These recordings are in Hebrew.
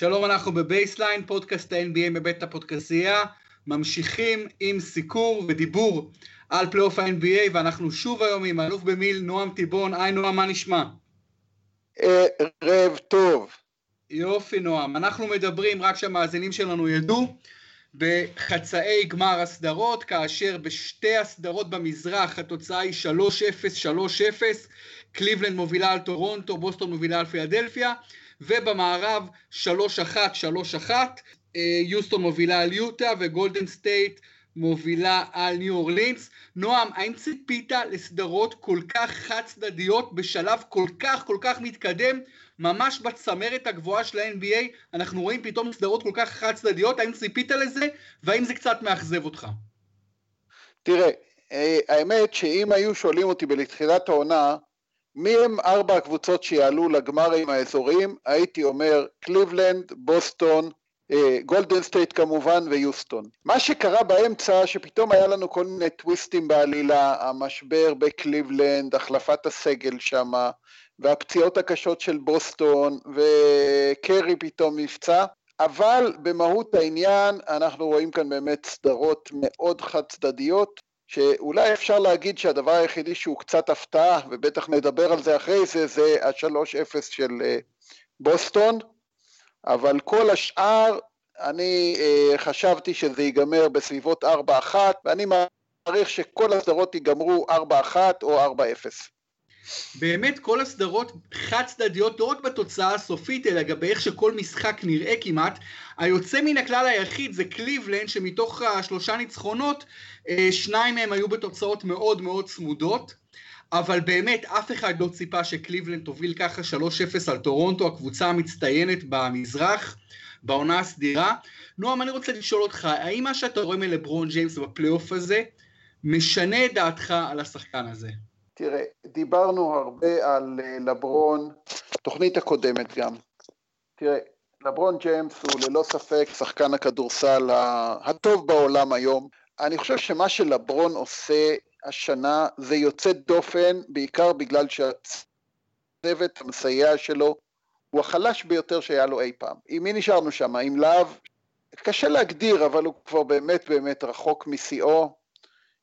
שלום, אנחנו בבייסליין, פודקאסט ה-NBA מבית הפודקסייה, ממשיכים עם סיקור ודיבור על פלייאוף ה-NBA, ואנחנו שוב היום עם אלוף במיל נועם טיבון. היי נועם, מה נשמע? ערב טוב. יופי נועם, אנחנו מדברים, רק שהמאזינים שלנו ידעו, בחצאי גמר הסדרות, כאשר בשתי הסדרות במזרח התוצאה היא 3-0, 3-0, קליבלנד מובילה על טורונטו, בוסטון מובילה על פילדלפיה, ובמערב 3-1, 3-1, אה, יוסטון מובילה על יוטה וגולדן סטייט מובילה על ניו אורלינס. נועם, האם ציפית לסדרות כל כך חד צדדיות בשלב כל כך כל כך מתקדם, ממש בצמרת הגבוהה של ה-NBA, אנחנו רואים פתאום סדרות כל כך חד צדדיות, האם ציפית לזה, והאם זה קצת מאכזב אותך? תראה, אה, האמת שאם היו שואלים אותי בתחילת העונה, מי הם ארבע הקבוצות שיעלו לגמרים האזוריים, הייתי אומר קליבלנד, בוסטון, אה, גולדן סטייט כמובן ויוסטון. מה שקרה באמצע שפתאום היה לנו כל מיני טוויסטים בעלילה, המשבר בקליבלנד, החלפת הסגל שמה, והפציעות הקשות של בוסטון, וקרי פתאום נפצע, אבל במהות העניין אנחנו רואים כאן באמת סדרות מאוד חד צדדיות, שאולי אפשר להגיד שהדבר היחידי שהוא קצת הפתעה, ובטח נדבר על זה אחרי זה, זה ה-3-0 של אה, בוסטון, אבל כל השאר, אני אה, חשבתי שזה ייגמר בסביבות 4-1, ואני מעריך שכל הסדרות ייגמרו 4-1 או 4-0. באמת כל הסדרות חד צדדיות לא רק בתוצאה הסופית אלא גם באיך שכל משחק נראה כמעט היוצא מן הכלל היחיד זה קליבלנד שמתוך השלושה ניצחונות אה, שניים מהם היו בתוצאות מאוד מאוד צמודות אבל באמת אף אחד לא ציפה שקליבלנד תוביל ככה 3-0 על טורונטו הקבוצה המצטיינת במזרח בעונה הסדירה נועם אני רוצה לשאול אותך האם מה שאתה רואה מלברון ג'יימס בפלייאוף הזה משנה את דעתך על השחקן הזה? תראה, דיברנו הרבה על אה, לברון, תוכנית הקודמת גם. תראה, לברון ג'יימס הוא ללא ספק שחקן הכדורסל הטוב בעולם היום. אני חושב שמה שלברון עושה השנה זה יוצא דופן, בעיקר בגלל שהצוות המסייע שלו הוא החלש ביותר שהיה לו אי פעם. עם מי נשארנו שם? עם להב? קשה להגדיר, אבל הוא כבר באמת באמת רחוק משיאו.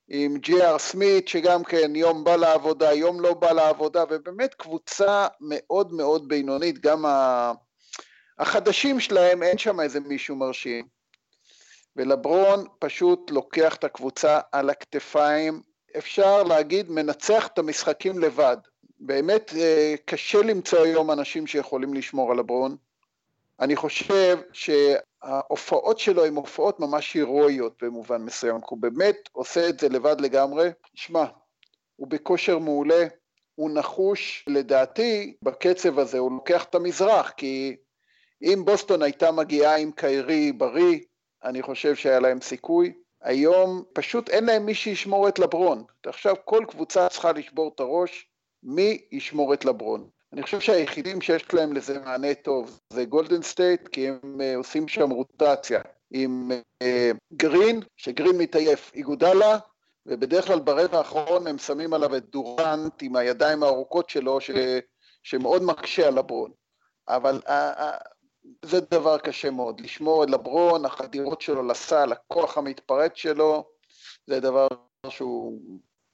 עם ג'י.אר סמית, שגם כן יום בא לעבודה, יום לא בא לעבודה, ובאמת קבוצה מאוד מאוד בינונית, גם החדשים שלהם, אין שם איזה מישהו מרשים. ולברון פשוט לוקח את הקבוצה על הכתפיים, אפשר להגיד, מנצח את המשחקים לבד. באמת אה, קשה למצוא היום אנשים שיכולים לשמור על לברון. אני חושב שההופעות שלו הן הופעות ממש הירואיות במובן מסוים, הוא באמת עושה את זה לבד לגמרי. שמע, הוא בכושר מעולה, הוא נחוש, לדעתי, בקצב הזה הוא לוקח את המזרח, כי אם בוסטון הייתה מגיעה עם קיירי בריא, אני חושב שהיה להם סיכוי. היום פשוט אין להם מי שישמור את לברון. עכשיו כל קבוצה צריכה לשבור את הראש, מי ישמור את לברון. אני חושב שהיחידים שיש להם לזה מענה טוב זה גולדן סטייט, כי הם אה, עושים שם רוטציה עם אה, גרין, שגרין מתעייף, איגודלה, ובדרך כלל ברבע האחרון הם שמים עליו את דורנט עם הידיים הארוכות שלו, ש, שמאוד מקשה על לברון. אבל uh, uh, זה דבר קשה מאוד, לשמור את לברון, החדירות שלו לסל, הכוח המתפרץ שלו, זה דבר שהוא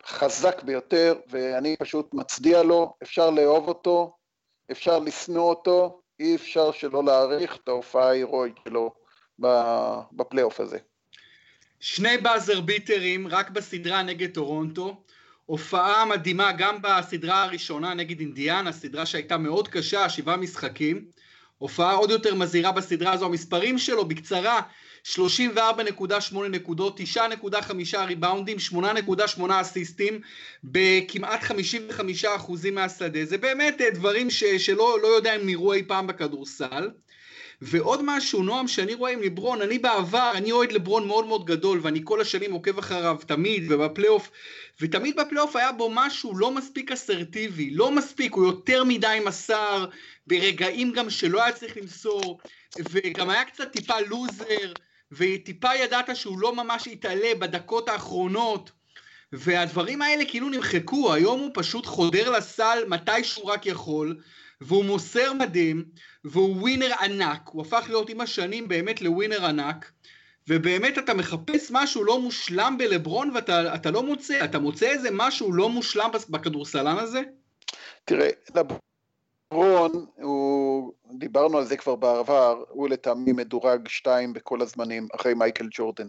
חזק ביותר, ואני פשוט מצדיע לו, אפשר לאהוב אותו, אפשר לשנוא אותו, אי אפשר שלא להעריך את ההופעה ההירואית שלו בפלייאוף הזה. שני באזר ביטרים רק בסדרה נגד טורונטו, הופעה מדהימה גם בסדרה הראשונה נגד אינדיאנה, סדרה שהייתה מאוד קשה, שבעה משחקים, הופעה עוד יותר מזהירה בסדרה הזו, המספרים שלו בקצרה, 34.8 נקודות, 9.5 ריבאונדים, 8.8 אסיסטים, בכמעט 55% מהשדה, זה באמת אה, דברים ש, שלא לא יודע אם נראו אי פעם בכדורסל. ועוד משהו, נועם, שאני רואה עם לברון, אני בעבר, אני אוהד לברון מאוד מאוד גדול, ואני כל השנים עוקב אחריו תמיד, ובפלייאוף, ותמיד בפלייאוף היה בו משהו לא מספיק אסרטיבי, לא מספיק, הוא יותר מדי מסר, ברגעים גם שלא היה צריך למסור, וגם היה קצת טיפה לוזר, וטיפה ידעת שהוא לא ממש התעלה בדקות האחרונות, והדברים האלה כאילו נמחקו, היום הוא פשוט חודר לסל מתי שהוא רק יכול, והוא מוסר מדהים, והוא ווינר ענק, הוא הפך להיות עם השנים באמת לווינר ענק, ובאמת אתה מחפש משהו לא מושלם בלברון ואתה לא מוצא, אתה מוצא איזה משהו לא מושלם בכדורסלן הזה? תראה, לברון, הוא, דיברנו על זה כבר בעבר, הוא לטעמי מדורג שתיים בכל הזמנים, אחרי מייקל ג'ורדן.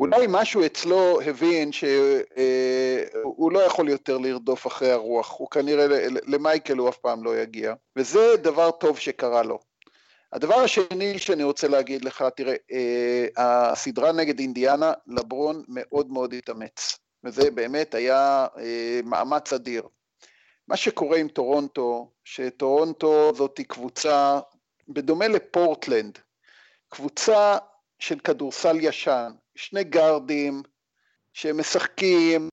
אולי משהו אצלו הבין שהוא לא יכול יותר לרדוף אחרי הרוח, הוא כנראה, למייקל הוא אף פעם לא יגיע, וזה דבר טוב שקרה לו. הדבר השני שאני רוצה להגיד לך, תראה, אה, הסדרה נגד אינדיאנה, לברון מאוד מאוד התאמץ, וזה באמת היה אה, מאמץ אדיר. מה שקורה עם טורונטו, שטורונטו זאת קבוצה, בדומה לפורטלנד, קבוצה של כדורסל ישן, שני גארדים שמשחקים,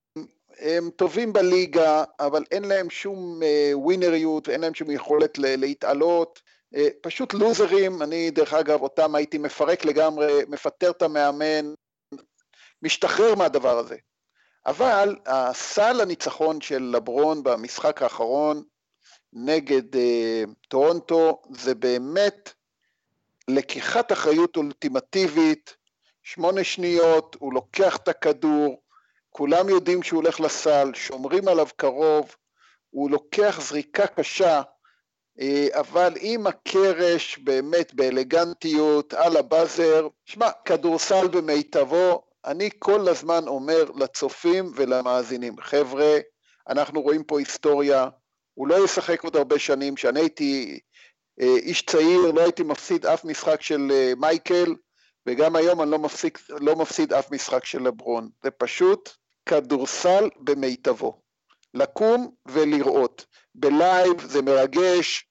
הם טובים בליגה, אבל אין להם שום אה, ווינריות, אין להם שום יכולת להתעלות, אה, פשוט לוזרים, אני דרך אגב אותם הייתי מפרק לגמרי, מפטר את המאמן, משתחרר מהדבר הזה. אבל הסל הניצחון של לברון במשחק האחרון נגד אה, טורונטו זה באמת לקיחת אחריות אולטימטיבית, שמונה שניות, הוא לוקח את הכדור, כולם יודעים שהוא הולך לסל, שומרים עליו קרוב, הוא לוקח זריקה קשה, אה, אבל עם הקרש באמת באלגנטיות על הבאזר, שמע, כדורסל במיטבו, אני כל הזמן אומר לצופים ולמאזינים, חבר'ה, אנחנו רואים פה היסטוריה, הוא לא ישחק עוד הרבה שנים, כשאני הייתי אה, איש צעיר, לא הייתי מפסיד אף משחק של אה, מייקל, וגם היום אני לא מפסיד, לא מפסיד אף משחק של לברון. זה פשוט כדורסל במיטבו. לקום ולראות. בלייב זה מרגש,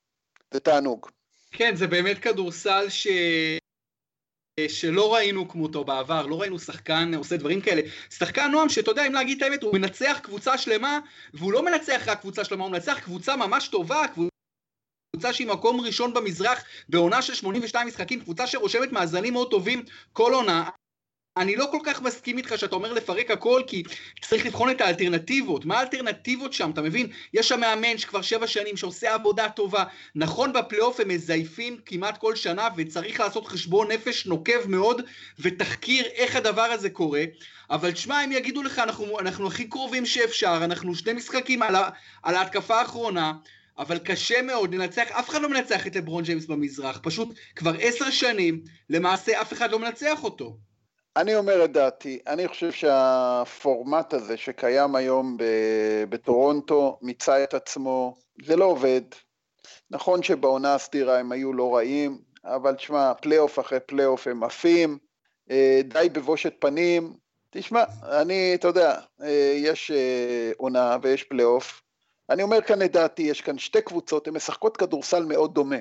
זה תענוג. כן, זה באמת כדורסל ש... שלא ראינו כמותו בעבר, לא ראינו שחקן עושה דברים כאלה. שחקן נועם שאתה יודע, אם להגיד את האמת, הוא מנצח קבוצה שלמה, והוא לא מנצח רק קבוצה שלמה, הוא מנצח קבוצה ממש טובה, קבוצה שהיא מקום ראשון במזרח בעונה של 82 משחקים, קבוצה שרושמת מאזנים מאוד טובים כל עונה. אני לא כל כך מסכים איתך שאתה אומר לפרק הכל, כי צריך לבחון את האלטרנטיבות. מה האלטרנטיבות שם, אתה מבין? יש שם מאמן שכבר שבע שנים שעושה עבודה טובה. נכון, בפלייאוף הם מזייפים כמעט כל שנה, וצריך לעשות חשבון נפש נוקב מאוד, ותחקיר איך הדבר הזה קורה. אבל תשמע, הם יגידו לך, אנחנו, אנחנו הכי קרובים שאפשר, אנחנו שני משחקים על, ה, על ההתקפה האחרונה. אבל קשה מאוד לנצח, אף אחד לא מנצח את לברון ג'יימס במזרח, פשוט כבר עשר שנים, למעשה אף אחד לא מנצח אותו. אני אומר את דעתי, אני חושב שהפורמט הזה שקיים היום בטורונטו מיצה את עצמו, זה לא עובד. נכון שבעונה הסדירה הם היו לא רעים, אבל תשמע, פלייאוף אחרי פלייאוף הם עפים, אה, די בבושת פנים. תשמע, אני, אתה יודע, אה, יש אה, עונה ויש פלייאוף, אני אומר כאן את דעתי, יש כאן שתי קבוצות, הן משחקות כדורסל מאוד דומה.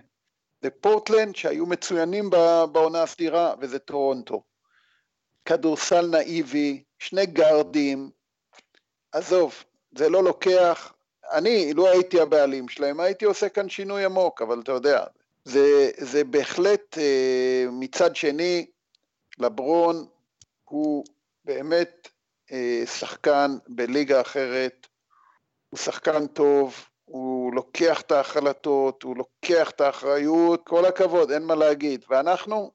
זה פורטלנד שהיו מצוינים בעונה הסדירה, וזה טורונטו. כדורסל נאיבי, שני גארדים, עזוב, זה לא לוקח, אני, לו הייתי הבעלים שלהם, הייתי עושה כאן שינוי עמוק, אבל אתה יודע, זה, זה בהחלט אה, מצד שני, לברון הוא באמת אה, שחקן בליגה אחרת, הוא שחקן טוב, הוא לוקח את ההחלטות, הוא לוקח את האחריות, כל הכבוד, אין מה להגיד. ואנחנו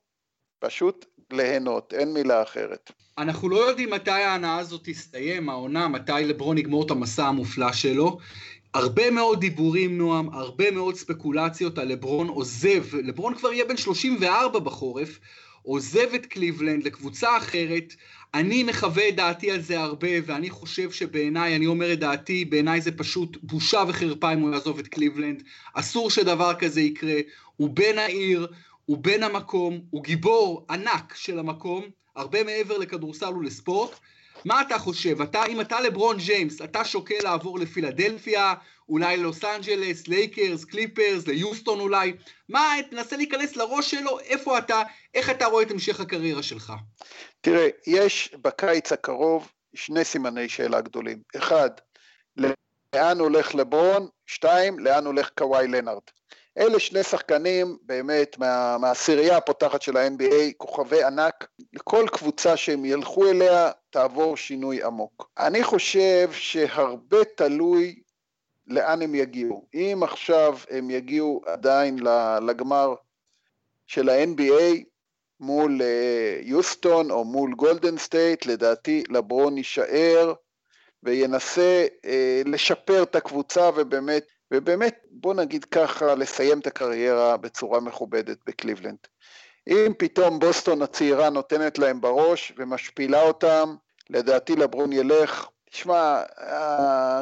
פשוט ליהנות, אין מילה אחרת. אנחנו לא יודעים מתי ההנאה הזאת תסתיים, העונה, מתי לברון יגמור את המסע המופלא שלו. הרבה מאוד דיבורים, נועם, הרבה מאוד ספקולציות על לברון עוזב, לברון כבר יהיה בן 34 בחורף, עוזב את קליבלנד לקבוצה אחרת, אני מחווה את דעתי על זה הרבה, ואני חושב שבעיניי, אני אומר את דעתי, בעיניי זה פשוט בושה וחרפה אם הוא יעזוב את קליבלנד. אסור שדבר כזה יקרה. הוא בן העיר, הוא בן המקום, הוא גיבור ענק של המקום, הרבה מעבר לכדורסל ולספורט. מה אתה חושב? אתה, אם אתה לברון ג'יימס, אתה שוקל לעבור לפילדלפיה, אולי ללוס אנג'לס, לייקרס, קליפרס, ליוסטון אולי? מה, תנסה להיכנס לראש שלו, איפה אתה, איך אתה רואה את המשך הקריירה שלך? תראה, יש בקיץ הקרוב שני סימני שאלה גדולים. אחד, לאן הולך לברון? שתיים, לאן הולך קוואי לנארד? אלה שני שחקנים באמת מה, מהעשירייה הפותחת של ה-NBA, כוכבי ענק, לכל קבוצה שהם ילכו אליה תעבור שינוי עמוק. אני חושב שהרבה תלוי לאן הם יגיעו. אם עכשיו הם יגיעו עדיין לגמר של ה-NBA מול אה, יוסטון או מול גולדן סטייט, לדעתי לברון יישאר וינסה אה, לשפר את הקבוצה ובאמת, ובאמת, בוא נגיד ככה, לסיים את הקריירה בצורה מכובדת בקליבלנד. אם פתאום בוסטון הצעירה נותנת להם בראש ומשפילה אותם, לדעתי לברון ילך. תשמע,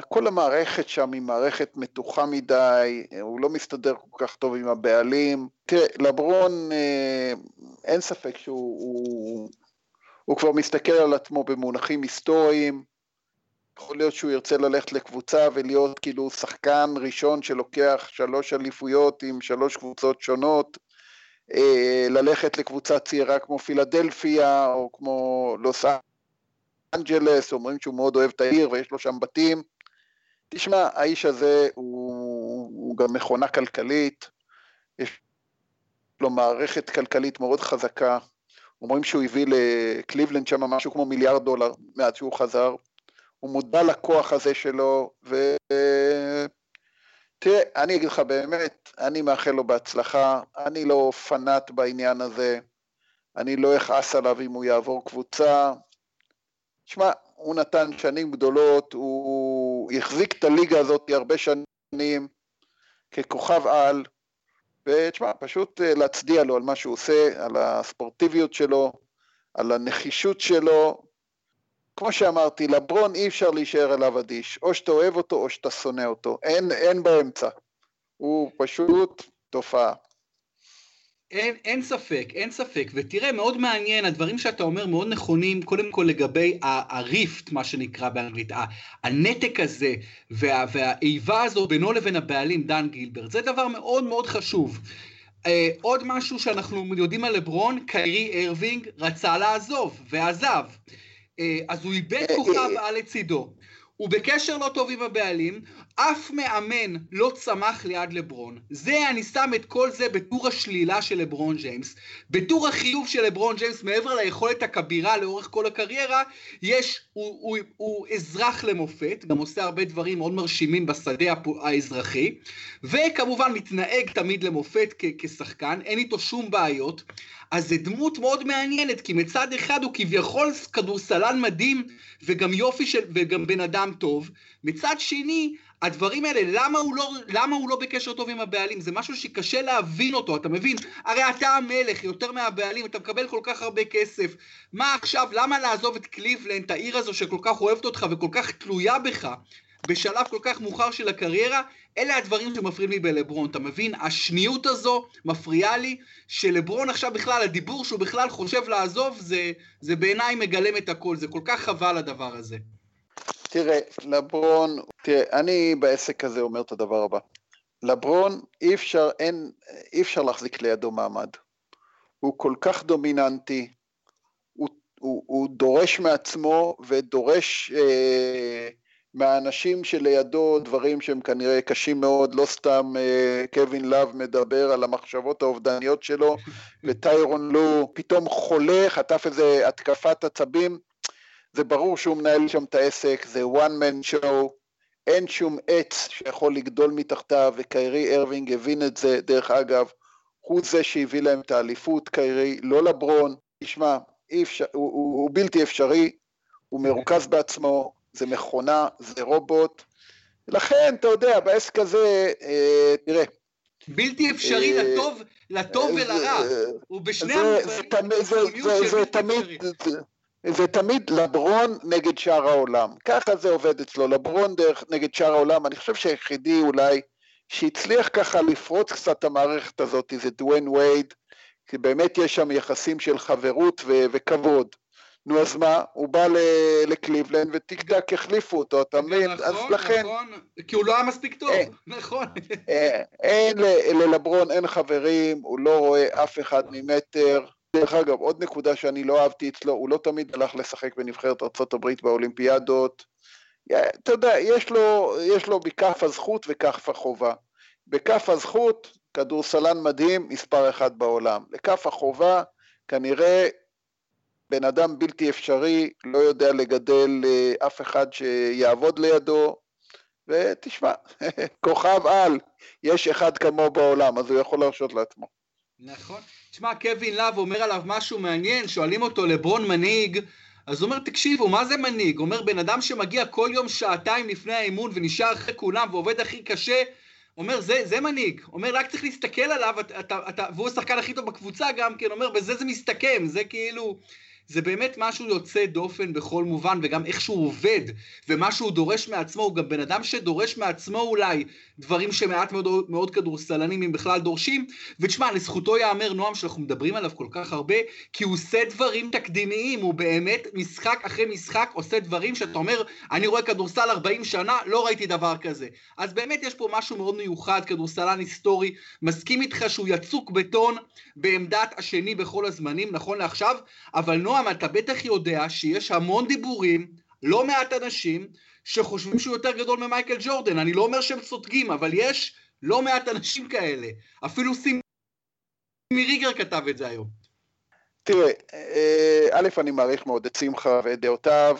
כל המערכת שם היא מערכת מתוחה מדי, הוא לא מסתדר כל כך טוב עם הבעלים. תראה, לברון, אה, אין ספק שהוא הוא, הוא כבר מסתכל על עצמו במונחים היסטוריים. יכול להיות שהוא ירצה ללכת לקבוצה ולהיות כאילו שחקן ראשון שלוקח שלוש אליפויות עם שלוש קבוצות שונות. אה, ללכת לקבוצה צעירה כמו פילדלפיה או כמו לוס אנג'לס, אומרים שהוא מאוד אוהב את העיר ויש לו שם בתים. תשמע, האיש הזה הוא, הוא גם מכונה כלכלית, יש לו מערכת כלכלית מאוד חזקה. אומרים שהוא הביא לקליבלנד שם משהו כמו מיליארד דולר מאז שהוא חזר. הוא מודע לכוח הזה שלו, ו... תראה, אני אגיד לך באמת, אני מאחל לו בהצלחה, אני לא פנאט בעניין הזה, אני לא אכעס עליו אם הוא יעבור קבוצה. שמע, הוא נתן שנים גדולות, הוא החזיק את הליגה הזאת הרבה שנים ככוכב על, ותשמע, פשוט אה, להצדיע לו על מה שהוא עושה, על הספורטיביות שלו, על הנחישות שלו, כמו שאמרתי, לברון אי אפשר להישאר אליו אדיש, או שאתה אוהב אותו או שאתה שונא אותו, אין, אין באמצע, הוא פשוט תופעה. אין, אין ספק, אין ספק, ותראה, מאוד מעניין, הדברים שאתה אומר מאוד נכונים, קודם כל לגבי הריפט, מה שנקרא באנגלית, הנתק הזה וה, והאיבה הזו בינו לבין הבעלים, דן גילברט, זה דבר מאוד מאוד חשוב. Uh, עוד משהו שאנחנו יודעים על לברון, קיירי ארווינג רצה לעזוב, ועזב. אה, אז הוא איבד אה, כוכב אה, על לצידו. הוא בקשר לא טוב עם הבעלים, אף מאמן לא צמח ליד לברון. זה, אני שם את כל זה בטור השלילה של לברון ג'יימס. בטור החיוב של לברון ג'יימס, מעבר ליכולת הכבירה לאורך כל הקריירה, יש, הוא, הוא, הוא, הוא אזרח למופת, גם עושה הרבה דברים מאוד מרשימים בשדה האזרחי, וכמובן מתנהג תמיד למופת כ- כשחקן, אין איתו שום בעיות. אז זה דמות מאוד מעניינת, כי מצד אחד הוא כביכול כדורסלן מדהים, וגם יופי של, וגם בן אדם טוב, מצד שני, הדברים האלה, למה הוא, לא, למה הוא לא בקשר טוב עם הבעלים? זה משהו שקשה להבין אותו, אתה מבין? הרי אתה המלך, יותר מהבעלים, אתה מקבל כל כך הרבה כסף. מה עכשיו, למה לעזוב את קליבלנד, העיר הזו שכל כך אוהבת אותך וכל כך תלויה בך, בשלב כל כך מאוחר של הקריירה? אלה הדברים שמפריעים לי בלברון, אתה מבין? השניות הזו מפריעה לי, שלברון עכשיו בכלל, הדיבור שהוא בכלל חושב לעזוב, זה, זה בעיניי מגלם את הכל, זה כל כך חבל הדבר הזה. תראה, לברון, תראה, אני בעסק הזה אומר את הדבר הבא. לברון, אי אפשר, אין, אי אפשר להחזיק לידו מעמד. הוא כל כך דומיננטי, הוא, הוא, הוא דורש מעצמו ודורש אה, מהאנשים שלידו דברים שהם כנראה קשים מאוד, לא סתם אה, קווין לאב מדבר על המחשבות האובדניות שלו, וטיירון לו פתאום חולה, חטף איזה התקפת עצבים, זה ברור שהוא מנהל שם את העסק, זה one man show, אין שום עץ שיכול לגדול מתחתיו, וקיירי ארווינג הבין את זה, דרך אגב, הוא זה שהביא להם את האליפות, קיירי, לא לברון, תשמע, אפשר, הוא, הוא, הוא בלתי אפשרי, הוא מרוכז בעצמו, זה מכונה, זה רובוט, לכן, אתה יודע, בעסק הזה, אה, תראה. בלתי אפשרי אה, לטוב, לטוב ולרע, הוא בשני המובנים, זה תמיד, זה תמיד לברון נגד שאר העולם. ככה זה עובד אצלו, לברון דרך נגד שאר העולם. אני חושב שהיחידי אולי שהצליח ככה לפרוץ קצת את המערכת הזאת זה דוויין וייד, כי באמת יש שם יחסים של חברות ו- וכבוד. נו אז מה, הוא בא לקליבלנד ותקדק החליפו אותו, אתה מבין? נכון, אז לכן... נכון, כי הוא לא היה מספיק טוב, אין, נכון. אין, אין ללברון, אין חברים, הוא לא רואה אף אחד ממטר. דרך אגב, עוד נקודה שאני לא אהבתי אצלו, הוא לא תמיד הלך לשחק בנבחרת ארה"ב באולימפיאדות. אתה יודע, יש לו, יש לו בכף הזכות וכף החובה. בכף הזכות, כדורסלן מדהים, מספר אחד בעולם. לכף החובה, כנראה בן אדם בלתי אפשרי, לא יודע לגדל אה, אף אחד שיעבוד לידו, ותשמע, כוכב על, יש אחד כמו בעולם, אז הוא יכול להרשות לעצמו. נכון. תשמע, קווין לאב אומר עליו משהו מעניין, שואלים אותו, לברון מנהיג, אז הוא אומר, תקשיבו, מה זה מנהיג? אומר, בן אדם שמגיע כל יום שעתיים לפני האימון ונשאר אחרי כולם ועובד הכי קשה, אומר, זה, זה מנהיג. אומר, רק צריך להסתכל עליו, אתה, אתה, והוא השחקן הכי טוב בקבוצה גם כן, אומר, בזה זה מסתכם, זה כאילו... זה באמת משהו יוצא דופן בכל מובן, וגם איך שהוא עובד, ומה שהוא דורש מעצמו, הוא גם בן אדם שדורש מעצמו אולי דברים שמעט מאוד, מאוד כדורסלנים, אם בכלל דורשים, ותשמע, לזכותו ייאמר, נועם, שאנחנו מדברים עליו כל כך הרבה, כי הוא עושה דברים תקדימיים, הוא באמת משחק אחרי משחק עושה דברים שאתה אומר, אני רואה כדורסל 40 שנה, לא ראיתי דבר כזה. אז באמת יש פה משהו מאוד מיוחד, כדורסלן היסטורי, מסכים איתך שהוא יצוק בטון בעמדת השני בכל הזמנים, נכון לעכשיו, אבל נועם, נועם, אתה בטח יודע שיש המון דיבורים, לא מעט אנשים, שחושבים שהוא יותר גדול ממייקל ג'ורדן. אני לא אומר שהם צודקים, אבל יש לא מעט אנשים כאלה. אפילו סימי ריגר כתב את זה היום. תראה, אה, א', אני מעריך מאוד את שמחה ואת דעותיו.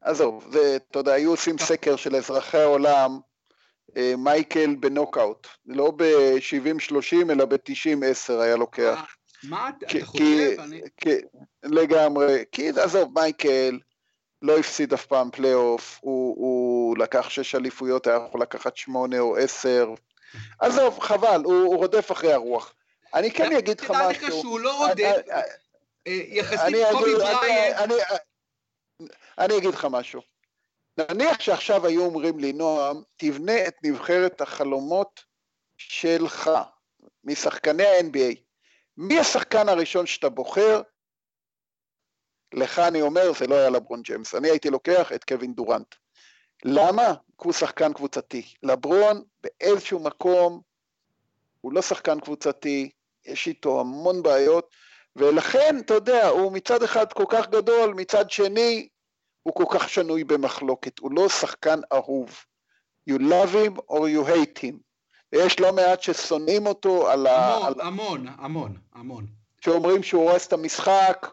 עזוב, זה, אתה יודע, היו עושים סקר של אזרחי העולם, אה, מייקל בנוקאוט, לא ב-70-30 אלא ב-90-10 היה לוקח. מה אתה חושב? לגמרי, כי עזוב, מייקל לא הפסיד אף פעם פלייאוף, הוא, הוא לקח שש אליפויות, היה יכול לקחת שמונה או עשר. עזוב, חבל, הוא, הוא רודף אחרי הרוח. אני כן אגיד לך משהו. תדע לך שהוא לא רודף, אה, יחסית קובי בריינט. אני אגיד לך משהו. נניח שעכשיו היו אומרים לי, נועם, תבנה את נבחרת החלומות שלך, משחקני ה-NBA. מי השחקן הראשון שאתה בוחר? לך אני אומר, זה לא היה לברון ג'יימס. אני הייתי לוקח את קווין דורנט. למה? כי הוא שחקן קבוצתי. לברון באיזשהו מקום הוא לא שחקן קבוצתי, יש איתו המון בעיות, ולכן, אתה יודע, הוא מצד אחד כל כך גדול, מצד שני, הוא כל כך שנוי במחלוקת. הוא לא שחקן אהוב. You love him or you hate him. ויש לא מעט ששונאים אותו על ה... המון, על... המון, המון, המון. שאומרים שהוא הורס את המשחק,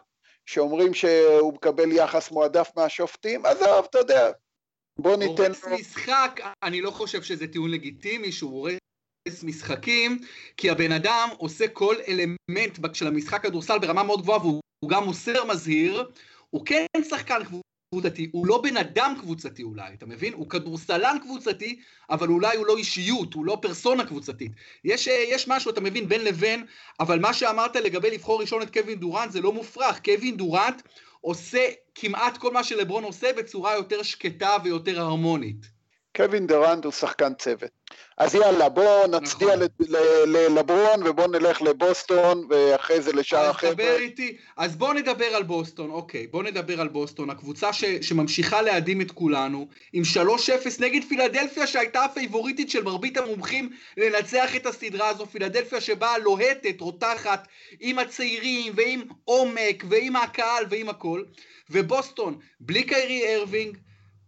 שאומרים שהוא מקבל יחס מועדף מהשופטים, עזוב, אתה יודע, בוא ניתן... הורס. משחק, אני לא חושב שזה טיעון לגיטימי שהוא הורס משחקים, כי הבן אדם עושה כל אלמנט של המשחק כדורסל ברמה מאוד גבוהה, והוא גם מוסר מזהיר, הוא כן שחקן קבוצתי, הוא לא בן אדם קבוצתי אולי, אתה מבין? הוא כדורסלן קבוצתי, אבל אולי הוא לא אישיות, הוא לא פרסונה קבוצתית. יש, אה, יש משהו, אתה מבין, בין לבין, אבל מה שאמרת לגבי לבחור ראשון את קווין דורנט זה לא מופרך. קווין דורנט עושה כמעט כל מה שלברון עושה בצורה יותר שקטה ויותר הרמונית. קווין דורנט הוא שחקן צוות. אז יאללה, בואו נצדיע נכון. ללברון ובואו נלך לבוסטון ואחרי זה לשאר החבר'ה. אז בואו נדבר על בוסטון, אוקיי, בואו נדבר על בוסטון, הקבוצה ש, שממשיכה להדהים את כולנו, עם 3-0 נגד פילדלפיה שהייתה הפייבוריטית של מרבית המומחים לנצח את הסדרה הזו, פילדלפיה שבאה לוהטת, רותחת, עם הצעירים ועם עומק ועם הקהל ועם הכל, ובוסטון, בלי קיירי ארווינג,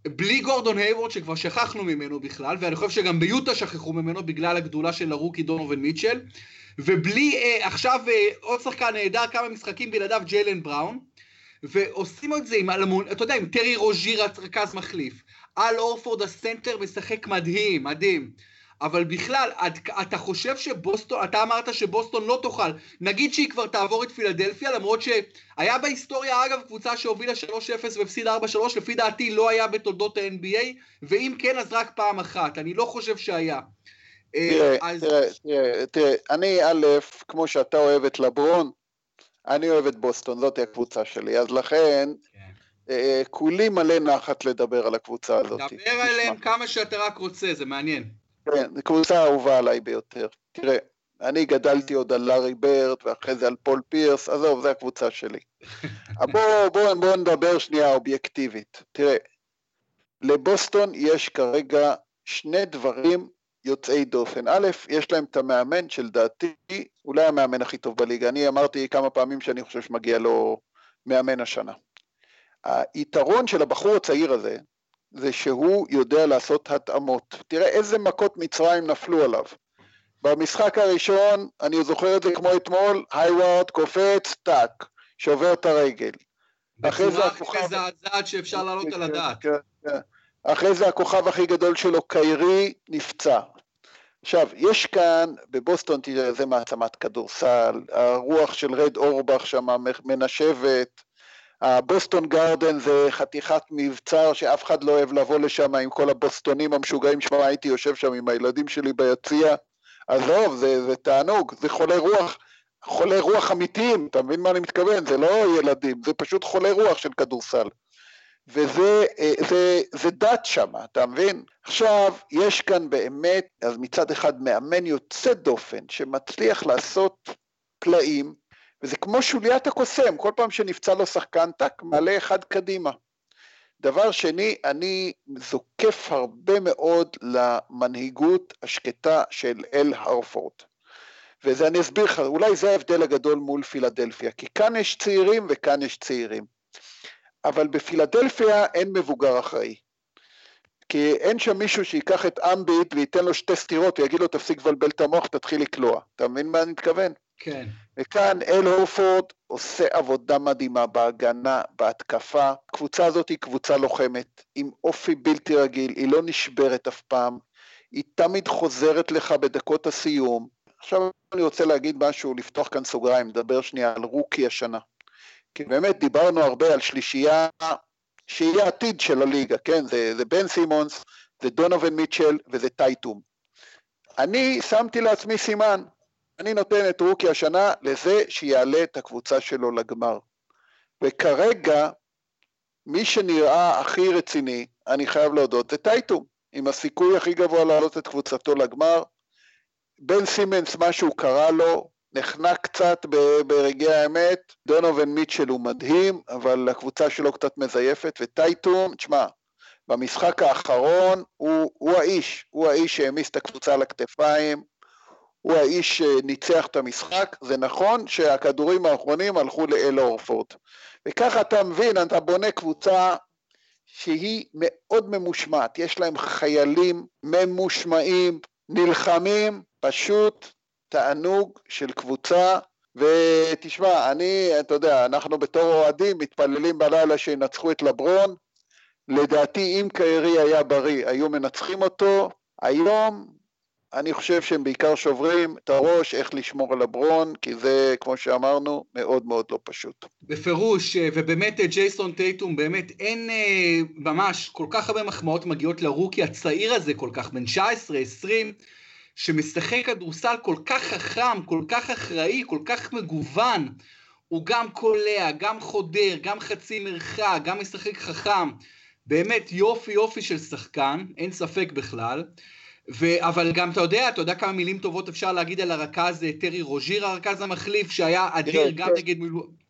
בלי גורדון הייוורד שכבר שכחנו ממנו בכלל, ואני חושב שגם ביוטה שכחו ממנו בגלל הגדולה של הרוקי דונובל מיטשל, ובלי אה, עכשיו אה, עוד שחקן נהדר כמה משחקים בלעדיו ג'יילן בראון, ועושים את זה עם אלמון, אתה יודע, עם טרי רוז'יר רכז מחליף, אל אורפורד הסנטר משחק מדהים, מדהים. אבל בכלל, אתה חושב שבוסטון, אתה אמרת שבוסטון לא תוכל, נגיד שהיא כבר תעבור את פילדלפיה, למרות שהיה בהיסטוריה אגב קבוצה שהובילה 3-0 והפסידה 4-3, לפי דעתי לא היה בתולדות ה-NBA, ואם כן אז רק פעם אחת, אני לא חושב שהיה. אה, תראה, אז... תראה, תראה, תראה, אני א', כמו שאתה אוהב את לברון, אני אוהב את בוסטון, זאת הקבוצה שלי, אז לכן... כן. אה, כולי מלא נחת לדבר על הקבוצה הזאת. דבר עליהם כמה שאתה רק רוצה, זה מעניין. כן, זו קבוצה אהובה עליי ביותר. תראה, אני גדלתי עוד על לארי ברט ואחרי זה על פול פירס, עזוב, זו הקבוצה שלי. בואו בוא, בוא נדבר שנייה אובייקטיבית. תראה, לבוסטון יש כרגע שני דברים יוצאי דופן. א', יש להם את המאמן שלדעתי, אולי המאמן הכי טוב בליגה. אני אמרתי כמה פעמים שאני חושב שמגיע לו מאמן השנה. היתרון של הבחור הצעיר הזה, זה שהוא יודע לעשות התאמות. תראה איזה מכות מצרים נפלו עליו. במשחק הראשון, אני זוכר את זה כמו אתמול, הייוורד קופץ, טאק, שובר את הרגל. אחרי זה הפוכה... בצורה מזעזעת שאפשר לעלות על הדעת. כן, כן. אחרי זה הכוכב הכי גדול שלו, קיירי, נפצע. עכשיו, יש כאן, בבוסטון, תראה, זה מעצמת כדורסל, הרוח של רד אורבך שם מנשבת, הבוסטון גרדן זה חתיכת מבצר שאף אחד לא אוהב לבוא לשם עם כל הבוסטונים המשוגעים, שמע, הייתי יושב שם עם הילדים שלי ביציע, עזוב, זה, זה תענוג, זה חולי רוח, חולי רוח אמיתיים, אתה מבין מה אני מתכוון? זה לא ילדים, זה פשוט חולי רוח של כדורסל. וזה אה, זה, זה דת שם, אתה מבין? עכשיו, יש כאן באמת, אז מצד אחד מאמן יוצא דופן, שמצליח לעשות פלאים, וזה כמו שוליית הקוסם, כל פעם שנפצע לו שחקן, טק, מעלה אחד קדימה. דבר שני, אני זוקף הרבה מאוד למנהיגות השקטה של אל הרפורד. וזה אני אסביר לך, אולי זה ההבדל הגדול מול פילדלפיה, כי כאן יש צעירים וכאן יש צעירים. אבל בפילדלפיה אין מבוגר אחראי. כי אין שם מישהו שיקח את אמביט וייתן לו שתי סטירות ויגיד לו תפסיק לבלבל את המוח, תתחיל לקלוע. אתה מבין מה אני מתכוון? כן. וכאן אל הורפורד עושה עבודה מדהימה בהגנה, בהתקפה. הקבוצה הזאת היא קבוצה לוחמת, עם אופי בלתי רגיל, היא לא נשברת אף פעם, היא תמיד חוזרת לך בדקות הסיום. עכשיו אני רוצה להגיד משהו, לפתוח כאן סוגריים, לדבר שנייה על רוקי השנה. כי באמת דיברנו הרבה על שלישייה שהיא העתיד של הליגה, כן? זה, זה בן סימונס, זה דונובין מיטשל וזה טייטום. אני שמתי לעצמי סימן, אני נותן את רוקי השנה לזה שיעלה את הקבוצה שלו לגמר. וכרגע, מי שנראה הכי רציני, אני חייב להודות, זה טייטום, עם הסיכוי הכי גבוה להעלות את קבוצתו לגמר. בן סימנס, משהו קרה לו, נחנק קצת ברגעי האמת, דונובין מיטשל הוא מדהים, אבל הקבוצה שלו קצת מזייפת, וטייטום, תשמע, במשחק האחרון הוא, הוא האיש, הוא האיש שהעמיס את הקבוצה על הכתפיים, הוא האיש שניצח את המשחק, זה נכון שהכדורים האחרונים הלכו לאל אורפורד. וככה אתה מבין, אתה בונה קבוצה שהיא מאוד ממושמעת, יש להם חיילים ממושמעים, נלחמים, פשוט תענוג של קבוצה, ותשמע, אני, אתה יודע, אנחנו בתור אוהדים מתפללים בלילה שינצחו את לברון, לדעתי אם קיירי היה בריא היו מנצחים אותו, היום אני חושב שהם בעיקר שוברים את הראש איך לשמור על לברון, כי זה, כמו שאמרנו, מאוד מאוד לא פשוט. בפירוש, ובאמת ג'ייסון טייטום, באמת אין אה, ממש כל כך הרבה מחמאות מגיעות לרוקי הצעיר הזה כל כך, בן 19, 20, שמשחק כדורסל כל כך חכם, כל כך אחראי, כל כך מגוון, הוא גם קולע, גם חודר, גם חצי מרחק, גם משחק חכם, באמת יופי יופי של שחקן, אין ספק בכלל. ו... אבל גם אתה יודע, אתה יודע כמה מילים טובות אפשר להגיד על הרכז אה, טרי רוז'יר, הרכז המחליף, שהיה אדיר גם נגד מילואים.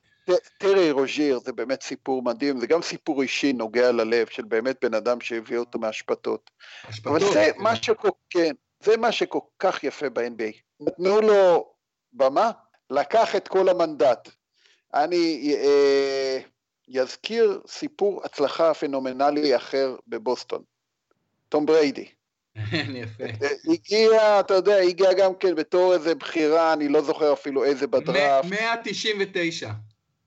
טרי רוז'יר זה באמת סיפור מדהים, זה גם סיפור אישי נוגע ללב של באמת בן אדם שהביא אותו מהשפתות. אבל זה כן. מה שכל, כן, זה מה שכל כך יפה ב-NBA. נתנו לו במה, לקח את כל המנדט. אני אה, יזכיר סיפור הצלחה פנומנלי אחר בבוסטון. תום בריידי. יפה. הגיע, אתה יודע, הגיע גם כן בתור איזה בחירה, אני לא זוכר אפילו איזה בדראפט. 199.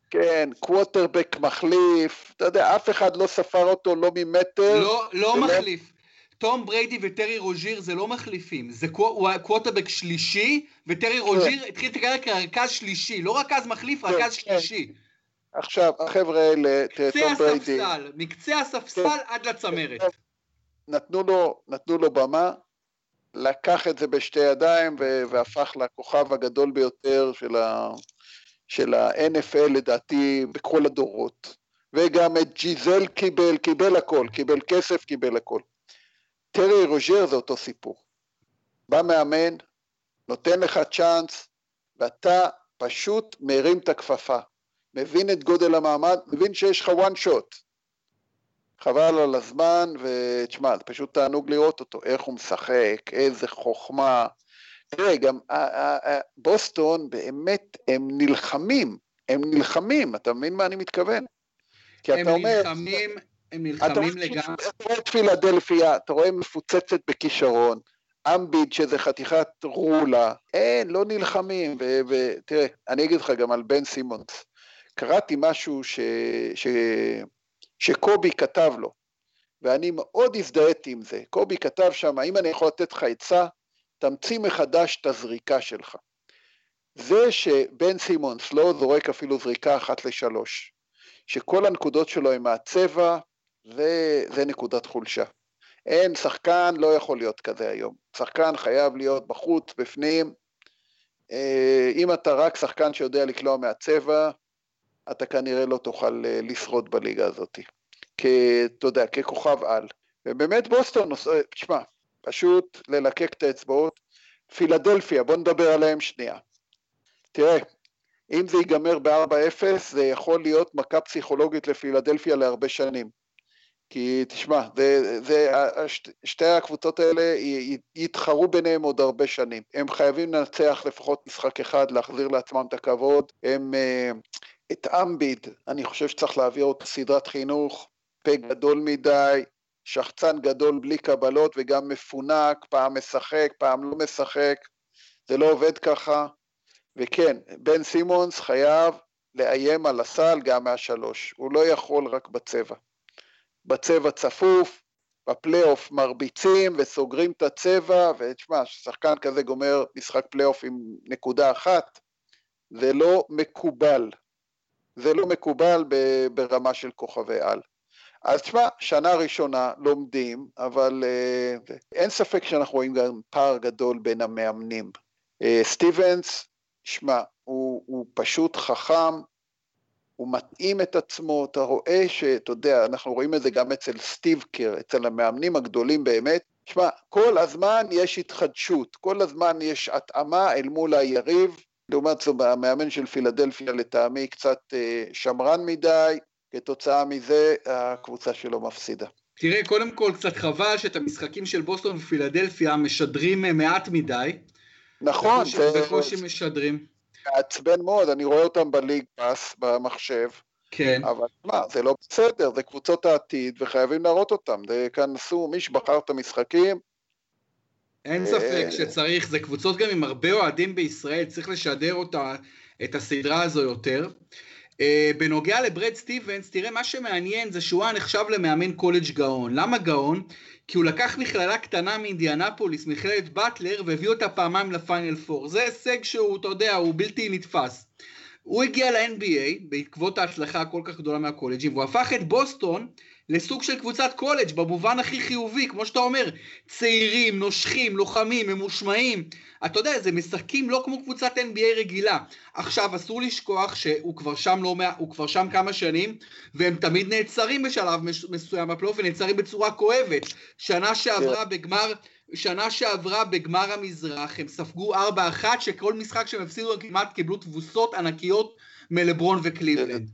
כן, קווטרבק מחליף, אתה יודע, אף אחד לא ספר אותו לא ממטר. לא, לא מחליף. תום בריידי וטרי רוז'יר זה לא מחליפים, זה הוא קווטרבק שלישי, וטרי כן. רוז'יר התחיל את הקריירה כרכז שלישי, לא רכז מחליף, כן, רכז כן. שלישי. עכשיו, החבר'ה האלה, תום בריידי... מקצה הספסל, מקצה הספסל עד לצמרת. נתנו לו, נתנו לו במה, לקח את זה בשתי ידיים והפך לכוכב הגדול ביותר של, ה, של ה-NFL לדעתי בכל הדורות. וגם את ג'יזל קיבל, קיבל הכל, קיבל כסף, קיבל הכל. טרי רוז'ר זה אותו סיפור. בא מאמן, נותן לך צ'אנס, ואתה פשוט מרים את הכפפה. מבין את גודל המעמד, מבין שיש לך one shot. חבל על הזמן, ותשמע, זה פשוט תענוג לראות אותו, איך הוא משחק, איזה חוכמה. תראה, גם בוסטון באמת, הם נלחמים, הם נלחמים, אתה מבין מה אני מתכוון? כי אתה אומר... הם נלחמים, הם נלחמים לגמרי. אתה רואה את פילדלפיה, אתה רואה מפוצצת בכישרון, אמביד שזה חתיכת רולה, אין, לא נלחמים, ותראה, אני אגיד לך גם על בן סימונס, קראתי משהו ש... ש... שקובי כתב לו, ואני מאוד הזדהיתי עם זה. קובי כתב שם, האם אני יכול לתת לך עצה? תמציא מחדש את הזריקה שלך. זה שבן סימונס לא זורק אפילו זריקה אחת לשלוש, שכל הנקודות שלו הם מהצבע, זה, זה נקודת חולשה. אין, שחקן לא יכול להיות כזה היום. שחקן חייב להיות בחוץ, בפנים. אה, אם אתה רק שחקן שיודע לקלוע מהצבע, אתה כנראה לא תוכל אה, לשרוד בליגה הזאת. אתה יודע, ככוכב על. ובאמת בוסטון, תשמע, פשוט ללקק את האצבעות. פילדלפיה, בוא נדבר עליהם שנייה. תראה, אם זה ייגמר ב-4-0, זה יכול להיות מכה פסיכולוגית לפילדלפיה להרבה שנים. כי תשמע, זה, זה, שתי הקבוצות האלה יתחרו ביניהם עוד הרבה שנים. הם חייבים לנצח לפחות משחק אחד, להחזיר לעצמם את הכבוד. הם, אה, את אמביד, אני חושב שצריך להעביר אותו סדרת חינוך, פה גדול מדי, שחצן גדול בלי קבלות וגם מפונק, פעם משחק, פעם לא משחק, זה לא עובד ככה. וכן, בן סימונס חייב לאיים על הסל גם מהשלוש, הוא לא יכול רק בצבע. בצבע צפוף, בפלייאוף מרביצים וסוגרים את הצבע, ותשמע, שחקן כזה גומר משחק פלייאוף עם נקודה אחת, זה לא מקובל. זה לא מקובל ברמה של כוכבי על. אז תשמע, שנה ראשונה לומדים, אבל uh, אין ספק שאנחנו רואים גם פער גדול בין המאמנים. Uh, סטיבנס, שמע, הוא, הוא פשוט חכם, הוא מתאים את עצמו, אתה רואה שאתה יודע, אנחנו רואים את זה גם אצל סטיב קר, אצל המאמנים הגדולים באמת. שמע, כל הזמן יש התחדשות, כל הזמן יש התאמה אל מול היריב. לעומת זאת, המאמן של פילדלפיה לטעמי קצת אה, שמרן מדי, כתוצאה מזה הקבוצה שלו מפסידה. תראה, קודם כל קצת חבל שאת המשחקים של בוסטון ופילדלפיה משדרים אה, מעט מדי. נכון. בקושי, זה... משדרים. מעצבן מאוד, אני רואה אותם בליג פאס, במחשב. כן. אבל מה, זה לא בסדר, זה קבוצות העתיד וחייבים להראות אותם. זה כאן עשו, מי שבחר את המשחקים. אין ספק אה, שצריך, זה קבוצות גם עם הרבה אוהדים בישראל, צריך לשדר אותה, את הסדרה הזו יותר. Uh, בנוגע לברד סטיבנס, תראה, מה שמעניין זה שהוא היה נחשב למאמן קולג' גאון. למה גאון? כי הוא לקח מכללה קטנה מאינדיאנפוליס, מכללת באטלר, והביא אותה פעמיים לפיינל פור. זה הישג שהוא, אתה יודע, הוא בלתי נתפס. הוא הגיע ל-NBA בעקבות ההצלחה הכל כך גדולה מהקולג'ים, והוא הפך את בוסטון לסוג של קבוצת קולג' במובן הכי חיובי, כמו שאתה אומר, צעירים, נושכים, לוחמים, ממושמעים. אתה יודע, זה משחקים לא כמו קבוצת NBA רגילה. עכשיו, אסור לשכוח שהוא כבר שם, לא, הוא כבר שם כמה שנים, והם תמיד נעצרים בשלב מסוים בפלייאוף, ונעצרים בצורה כואבת. שנה שעברה בגמר... שנה שעברה בגמר המזרח הם ספגו 4-1 שכל משחק שהם הפסידו כמעט קיבלו תבוסות ענקיות מלברון וקליבלנד.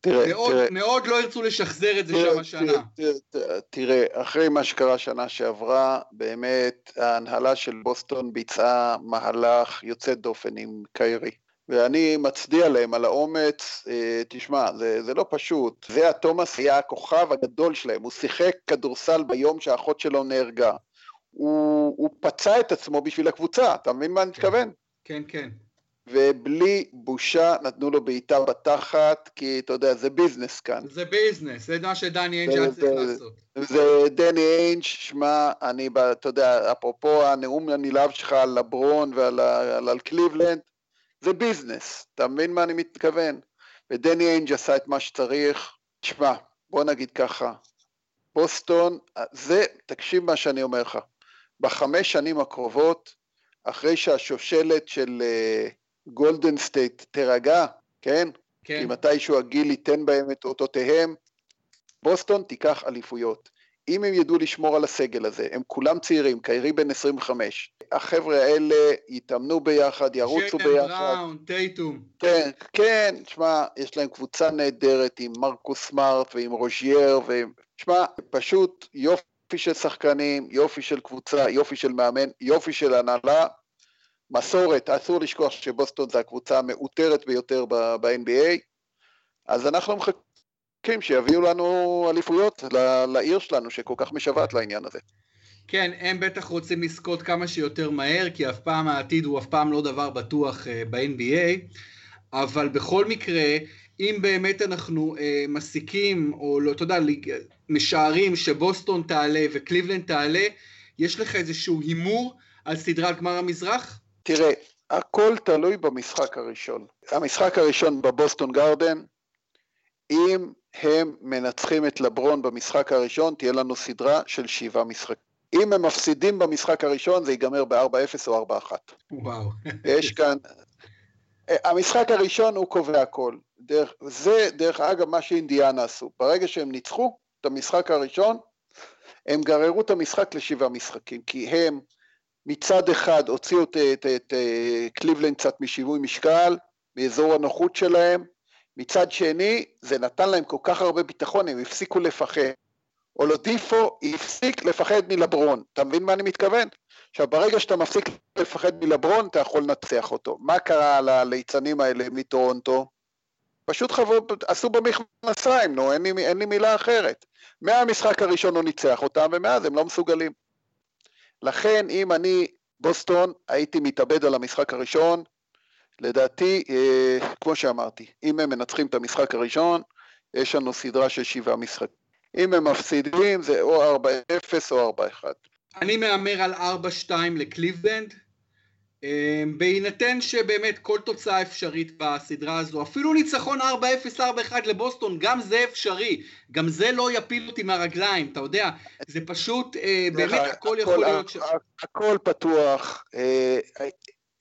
תראה, מאוד, תראה, מאוד לא ירצו לשחזר את זה שם השנה. תראה, תראה, תראה, אחרי מה שקרה שנה שעברה, באמת ההנהלה של בוסטון ביצעה מהלך יוצא דופן עם קיירי. ואני מצדיע להם על האומץ, אה, תשמע, זה, זה לא פשוט. זה התומאס היה הכוכב הגדול שלהם, הוא שיחק כדורסל ביום שהאחות שלו נהרגה. הוא, הוא פצע את עצמו בשביל הקבוצה, אתה מבין מה אני מתכוון? כן, כן. ובלי בושה נתנו לו בעיטה בתחת, כי אתה יודע, זה business כאן. זה business, זה מה שדני איינג' היה צריך לעשות. זה דני איינג', שמע, אני, אתה יודע, אפרופו הנאום הנלהב שלך על לברון ועל על, על קליבלנד, זה business, אתה מבין מה אני מתכוון? ודני איינג' עשה את מה שצריך. שמע, בוא נגיד ככה, בוסטון, זה, תקשיב מה שאני אומר לך, בחמש שנים הקרובות, אחרי שהשושלת של... Uh, גולדן סטייט תירגע, כן? כן. כי מתישהו הגיל ייתן בהם את אותותיהם, בוסטון תיקח אליפויות. אם הם ידעו לשמור על הסגל הזה, הם כולם צעירים, קיירי בן 25, החבר'ה האלה יתאמנו ביחד, ירוצו ביחד. ג'יילן בראון, טייטום. כן, כן, תשמע, יש להם קבוצה נהדרת עם מרקוס סמארט ועם רוז'יר, תשמע, פשוט יופי של שחקנים, יופי של קבוצה, יופי של מאמן, יופי של הנהלה, מסורת, אסור לשכוח שבוסטון זה הקבוצה המעוטרת ביותר ב-NBA, אז אנחנו מחכים שיביאו לנו אליפויות לעיר שלנו שכל כך משוועת לעניין הזה. כן, הם בטח רוצים לזכות כמה שיותר מהר, כי אף פעם העתיד הוא אף פעם לא דבר בטוח uh, ב-NBA, אבל בכל מקרה, אם באמת אנחנו אה, מסיקים, או לא, אתה יודע, משערים שבוסטון תעלה וקליבלנד תעלה, יש לך איזשהו הימור על סדרת גמר המזרח? תראה, הכל תלוי במשחק הראשון. המשחק הראשון בבוסטון גרדן, אם הם מנצחים את לברון במשחק הראשון, תהיה לנו סדרה של שבעה משחקים. אם הם מפסידים במשחק הראשון, זה ייגמר ב-4-0 או 4-1. וואו. יש כאן... המשחק הראשון הוא קובע הכל. דרך, זה, דרך אגב, מה שאינדיאנה עשו. ברגע שהם ניצחו את המשחק הראשון, הם גררו את המשחק לשבעה משחקים, כי הם מצד אחד הוציאו את, את, את, קליבלנד קצת משיווי משקל, מאזור הנוחות שלהם, מצד שני, זה נתן להם כל כך הרבה ביטחון, הם הפסיקו לפחד. אולודיפו הפסיק לפחד מלברון, אתה מבין מה אני מתכוון? עכשיו, ברגע שאתה מפסיק לפחד מלברון, אתה יכול לנצח אותו. מה קרה לליצנים האלה מטורונטו? פשוט חוו, עשו במכנסיים, נו, אין לי, אין לי מילה אחרת. מהמשחק הראשון הוא ניצח אותם, ומאז הם לא מסוגלים. לכן, אם אני בוסטון, הייתי מתאבד על המשחק הראשון, לדעתי, אה, כמו שאמרתי, אם הם מנצחים את המשחק הראשון, יש לנו סדרה של שבעה משחקים. אם הם מפסידים, זה או 4-0 או 4-1. אני מהמר על 4-2 לקליבלנד, בהינתן שבאמת כל תוצאה אפשרית בסדרה הזו, אפילו ניצחון 4-0, 4-1 לבוסטון, גם זה אפשרי, גם זה לא יפיל אותי מהרגליים, אתה יודע, זה פשוט, אה, באמת הכל יכול להיות... הכל פתוח,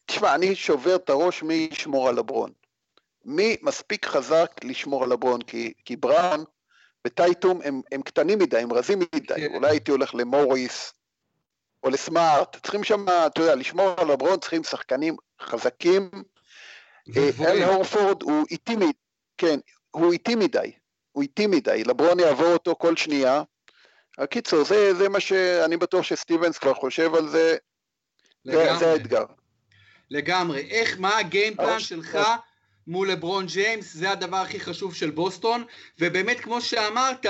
תשמע, אני שובר את הראש מי ישמור על לברון. מי מספיק חזק לשמור על לברון, כי, כי בראון וטייטום הם, הם קטנים מדי, הם רזים מדי, כן. אולי הייתי הולך למוריס או לסמארט, צריכים שם, אתה יודע, לשמור על לברון צריכים שחקנים חזקים. אה, אל הורפורד הוא איטי מדי, כן, הוא איטי מדי, הוא איטי מדי, לברון יעבור אותו כל שנייה. הקיצור, זה, זה מה שאני בטוח שסטיבנס כבר חושב על זה, זה, זה האתגר. לגמרי. איך, מה ה game plan שלך מול לברון ג'יימס, זה הדבר הכי חשוב של בוסטון, ובאמת כמו שאמרת,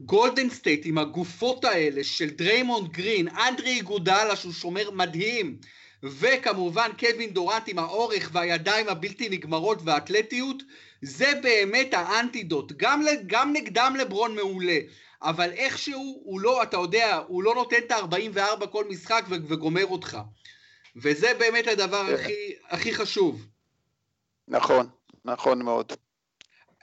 גולדן סטייט עם הגופות האלה של דריימונד גרין, אנדרה איגודלה שהוא שומר מדהים, וכמובן קווין דורנט עם האורך והידיים הבלתי נגמרות והאתלטיות, זה באמת ה antidote, גם, גם נגדם לברון מעולה, אבל איכשהו הוא לא, אתה יודע, הוא לא נותן את ה-44 כל משחק וגומר אותך. וזה באמת הדבר כן. הכי, הכי חשוב. נכון, נכון מאוד.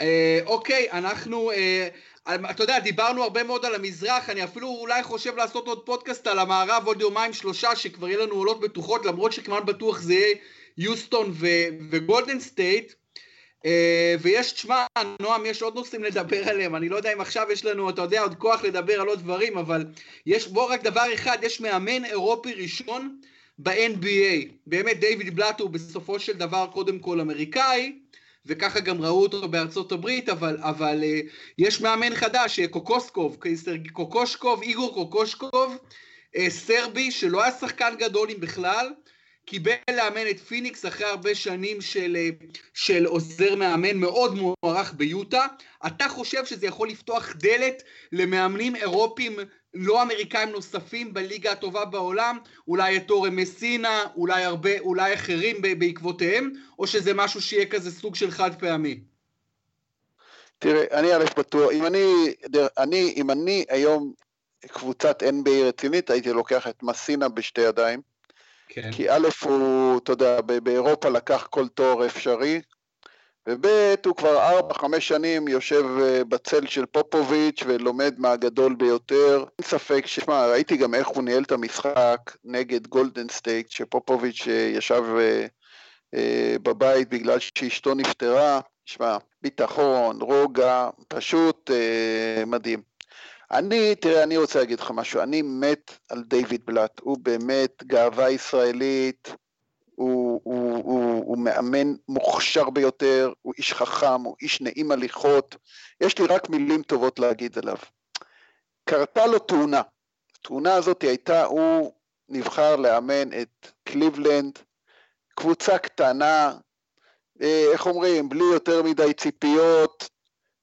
אה, אוקיי, אנחנו, אה, אתה יודע, דיברנו הרבה מאוד על המזרח, אני אפילו אולי חושב לעשות עוד פודקאסט על המערב עוד יומיים שלושה, שכבר יהיה לנו עולות בטוחות, למרות שכמעט בטוח זה יהיה יוסטון וגולדן סטייט. Uh, ויש, תשמע, נועם, יש עוד נושאים לדבר עליהם, אני לא יודע אם עכשיו יש לנו, אתה יודע, עוד כוח לדבר על עוד דברים, אבל יש, בוא רק דבר אחד, יש מאמן אירופי ראשון ב-NBA. באמת דיוויד בלאט הוא בסופו של דבר קודם כל אמריקאי, וככה גם ראו אותו בארצות הברית, אבל, אבל uh, יש מאמן חדש, אה, קוקוסקוב, קוקושקוב, איגור קוקושקוב, uh, סרבי, שלא היה שחקן גדול אם בכלל, קיבל לאמן את פיניקס אחרי הרבה שנים של, של עוזר מאמן מאוד מוערך ביוטה. אתה חושב שזה יכול לפתוח דלת למאמנים אירופים לא אמריקאים נוספים בליגה הטובה בעולם, אולי את אורם מסינה, אולי הרבה, אולי אחרים בעקבותיהם, או שזה משהו שיהיה כזה סוג של חד פעמי? תראה, אני א' בטוח, אם אני, אני, אם אני היום קבוצת NBA רצינית, הייתי לוקח את מסינה בשתי ידיים. כן. כי א' הוא, אתה יודע, באירופה לקח כל תואר אפשרי, וב' הוא כבר ארבע, חמש שנים יושב אה, בצל של פופוביץ' ולומד מהגדול ביותר. אין ספק, שמע, ראיתי גם איך הוא ניהל את המשחק נגד גולדן סטייט, שפופוביץ' אה, ישב אה, בבית בגלל שאשתו נפטרה. שמע, ביטחון, רוגע, פשוט מדהים. אני, תראה, אני רוצה להגיד לך משהו, אני מת על דיוויד בלאט, הוא באמת גאווה ישראלית, הוא, הוא, הוא, הוא מאמן מוכשר ביותר, הוא איש חכם, הוא איש נעים הליכות, יש לי רק מילים טובות להגיד עליו. קרתה לו תאונה, התאונה הזאת הייתה, הוא נבחר לאמן את קליבלנד, קבוצה קטנה, אה, איך אומרים, בלי יותר מדי ציפיות,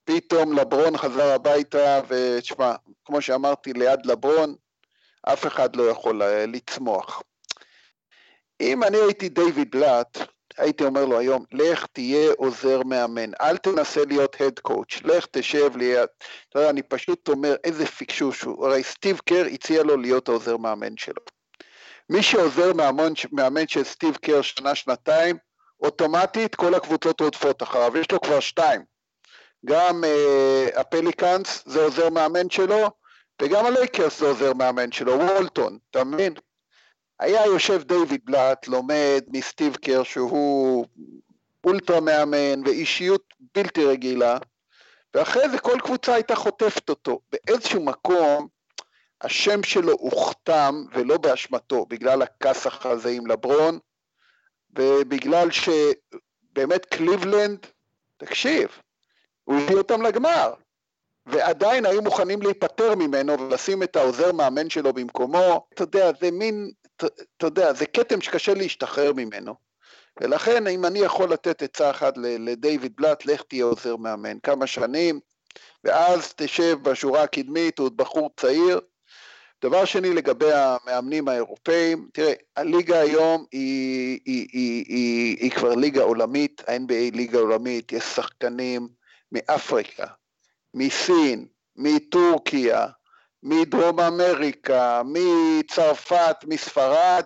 פתאום לברון חזר הביתה, ותשמע, כמו שאמרתי, ליד לברון, אף אחד לא יכול אה, לצמוח. אם אני הייתי דיוויד בלאט, הייתי אומר לו היום, לך תהיה עוזר מאמן, אל תנסה להיות head coach, לך תשב ליד, אתה יודע, אני פשוט אומר, איזה פיקשוש הוא, הרי סטיב קר הציע לו להיות העוזר מאמן שלו. מי שעוזר מאמן, מאמן של סטיב קר שנה-שנתיים, אוטומטית כל הקבוצות רודפות אחריו, יש לו כבר שתיים. גם אה, הפליקאנס זה עוזר מאמן שלו, וגם הלייקרס זה עוזר מאמן שלו, וולטון, אתה מבין? היה יושב דיוויד בלאט, לומד מסטיב קר שהוא אולטרה מאמן ואישיות בלתי רגילה, ואחרי זה כל קבוצה הייתה חוטפת אותו. באיזשהו מקום השם שלו הוכתם, ולא באשמתו, בגלל הכסח הזה עם לברון, ובגלל שבאמת קליבלנד, תקשיב, הוא הביא אותם לגמר, ועדיין היו מוכנים להיפטר ממנו ולשים את העוזר מאמן שלו במקומו, אתה יודע, זה מין, אתה יודע, זה כתם שקשה להשתחרר ממנו. ולכן אם אני יכול לתת עצה אחת לדייוויד בלאט, לך תהיה עוזר מאמן כמה שנים, ואז תשב בשורה הקדמית, הוא עוד בחור צעיר. דבר שני לגבי המאמנים האירופאים, תראה, הליגה היום היא, היא, היא, היא, היא כבר ליגה עולמית, ה-NBA ליגה עולמית, יש שחקנים מאפריקה, מסין, מטורקיה, מדרום אמריקה, מצרפת, מספרד.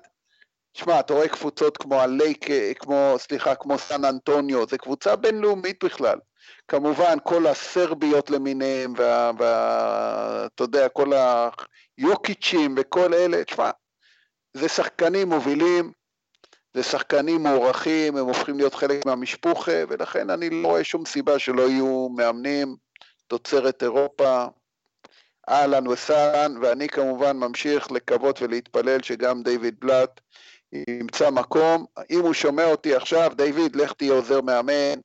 שמע, אתה רואה קבוצות כמו הלייק, כמו, סליחה, כמו סן אנטוניו, זו קבוצה בינלאומית בכלל. כמובן, כל הסרביות למיניהם, ואתה יודע, כל היוקיצ'ים וכל אלה, תשמע, זה שחקנים מובילים, זה שחקנים מוערכים, הם הופכים להיות חלק מהמשפוחה, ולכן אני לא רואה שום סיבה שלא יהיו מאמנים תוצרת אירופה, אהלן וסהלן, ואני כמובן ממשיך לקוות ולהתפלל שגם דיוויד בלאט ימצא מקום. אם הוא שומע אותי עכשיו, דיוויד, לך תהיה עוזר מאמן.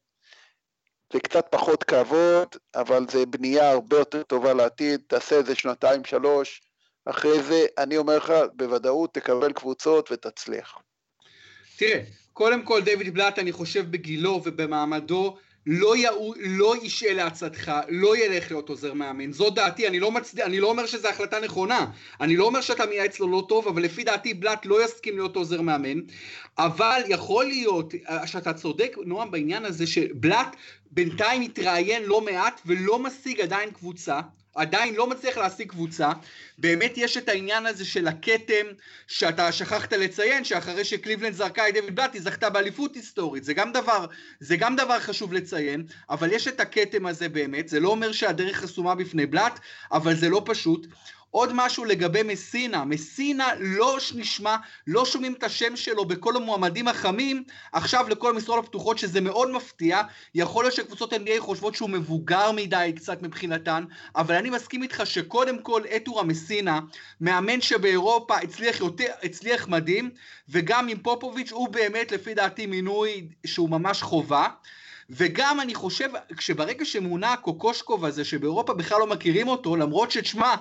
זה קצת פחות כבוד, אבל זה בנייה הרבה יותר טובה לעתיד, תעשה איזה שנתיים, שלוש, אחרי זה, אני אומר לך, בוודאות תקבל קבוצות ותצליח. תראה, קודם כל דיוויד בלאט, אני חושב בגילו ובמעמדו, לא, יאו, לא ישעה לעצתך, לא ילך להיות עוזר מאמן. זו דעתי, אני לא, מצד... אני לא אומר שזו החלטה נכונה. אני לא אומר שאתה מייעץ לו לא טוב, אבל לפי דעתי בלאט לא יסכים להיות עוזר מאמן. אבל יכול להיות אה, שאתה צודק, נועם, בעניין הזה, שבלאט בינתיים מתראיין לא מעט ולא משיג עדיין קבוצה. עדיין לא מצליח להשיג קבוצה, באמת יש את העניין הזה של הכתם שאתה שכחת לציין שאחרי שקליבלנד זרקה את דויד בלאט היא זכתה באליפות היסטורית, זה גם דבר, זה גם דבר חשוב לציין, אבל יש את הכתם הזה באמת, זה לא אומר שהדרך חסומה בפני בלאט, אבל זה לא פשוט. עוד משהו לגבי מסינה, מסינה לא נשמע, לא שומעים את השם שלו בכל המועמדים החמים, עכשיו לכל המשרות הפתוחות שזה מאוד מפתיע, יכול להיות שקבוצות NBA חושבות שהוא מבוגר מדי קצת מבחינתן, אבל אני מסכים איתך שקודם כל אתורה מסינה, מאמן שבאירופה הצליח, יותר, הצליח מדהים, וגם עם פופוביץ' הוא באמת לפי דעתי מינוי שהוא ממש חובה. וגם אני חושב, כשברגע שמונה הקוקושקוב הזה, שבאירופה בכלל לא מכירים אותו, למרות שתשמע,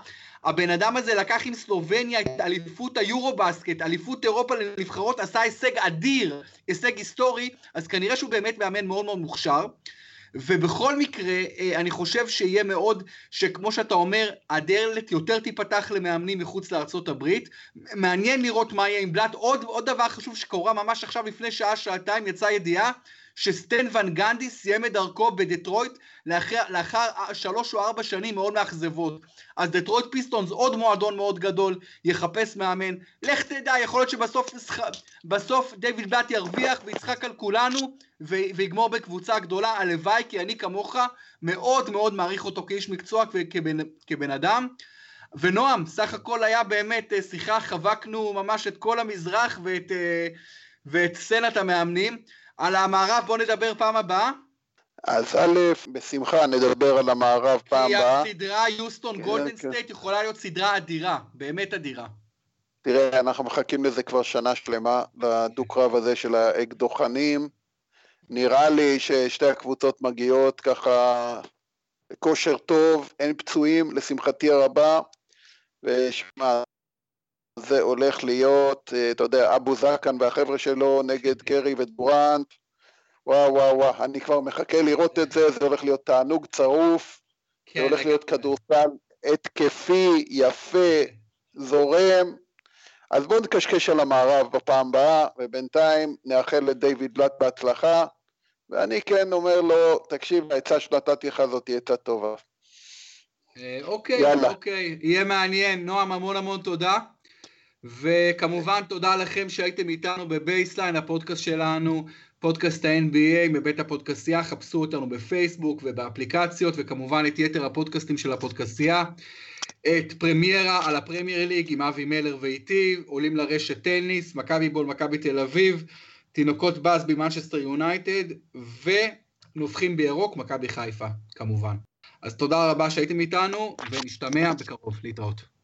הבן אדם הזה לקח עם סלובניה את אליפות היורו-בסקט, אליפות אירופה לנבחרות, עשה הישג אדיר, הישג היסטורי, אז כנראה שהוא באמת מאמן מאוד מאוד מוכשר. ובכל מקרה, אה, אני חושב שיהיה מאוד, שכמו שאתה אומר, הדלת יותר תיפתח למאמנים מחוץ לארצות הברית. מעניין לראות מה יהיה עם בלאט. עוד, עוד דבר חשוב שקורה ממש עכשיו לפני שעה, שעתיים, יצאה ידיעה שסטן ון גנדי סיים את דרכו בדטרויט לאחר, לאחר שלוש או ארבע שנים מאוד מאכזבות. אז דטרויט פיסטונס, עוד מועדון מאוד גדול, יחפש מאמן. לך תדע, יכול להיות שבסוף בסוף דיוויד בלאט ירוויח ויצחק על כולנו ויגמור בקבוצה גדולה. הלוואי, כי אני כמוך מאוד מאוד מעריך אותו כאיש מקצוע וכבן אדם. ונועם, סך הכל היה באמת אה, שיחה, חבקנו ממש את כל המזרח ואת, אה, ואת סצנת המאמנים. על המערב בוא נדבר פעם הבאה. אז א', בשמחה נדבר על המערב פעם הבאה. כי הסדרה יוסטון גולדן סטייט יכולה להיות סדרה אדירה, באמת אדירה. תראה, אנחנו מחכים לזה כבר שנה שלמה, לדו-קרב הזה של האקדוחנים. נראה לי ששתי הקבוצות מגיעות ככה בכושר טוב, אין פצועים, לשמחתי הרבה. ושמע, זה הולך להיות, אה, אתה יודע, אבו זקן והחבר'ה שלו נגד קרי ודורנט. וואו וואו וואו, אני כבר מחכה לראות את זה, זה הולך להיות תענוג צרוף, כן, זה הולך להיות כדורסל התקפי, יפה, זורם. אז בואו נקשקש על המערב בפעם הבאה, ובינתיים נאחל לדיוויד בלאט בהצלחה, ואני כן אומר לו, תקשיב, העצה שנתתי לך זאת היא עצה טובה. אה, אוקיי, יאללה. אוקיי, יהיה מעניין. נועם, המון המון תודה. וכמובן תודה לכם שהייתם איתנו בבייסליין, הפודקאסט שלנו, פודקאסט ה-NBA מבית הפודקסייה, חפשו אותנו בפייסבוק ובאפליקציות, וכמובן את יתר הפודקאסטים של הפודקסייה. את פרמיירה על הפרמייר ליג עם אבי מלר ואיתי, עולים לרשת טניס, מכבי בול, מכבי תל אביב, תינוקות באז במנצ'סטר יונייטד, ונובחים בירוק, מכבי חיפה, כמובן. אז תודה רבה שהייתם איתנו, ונשתמע בקרוב, להתראות.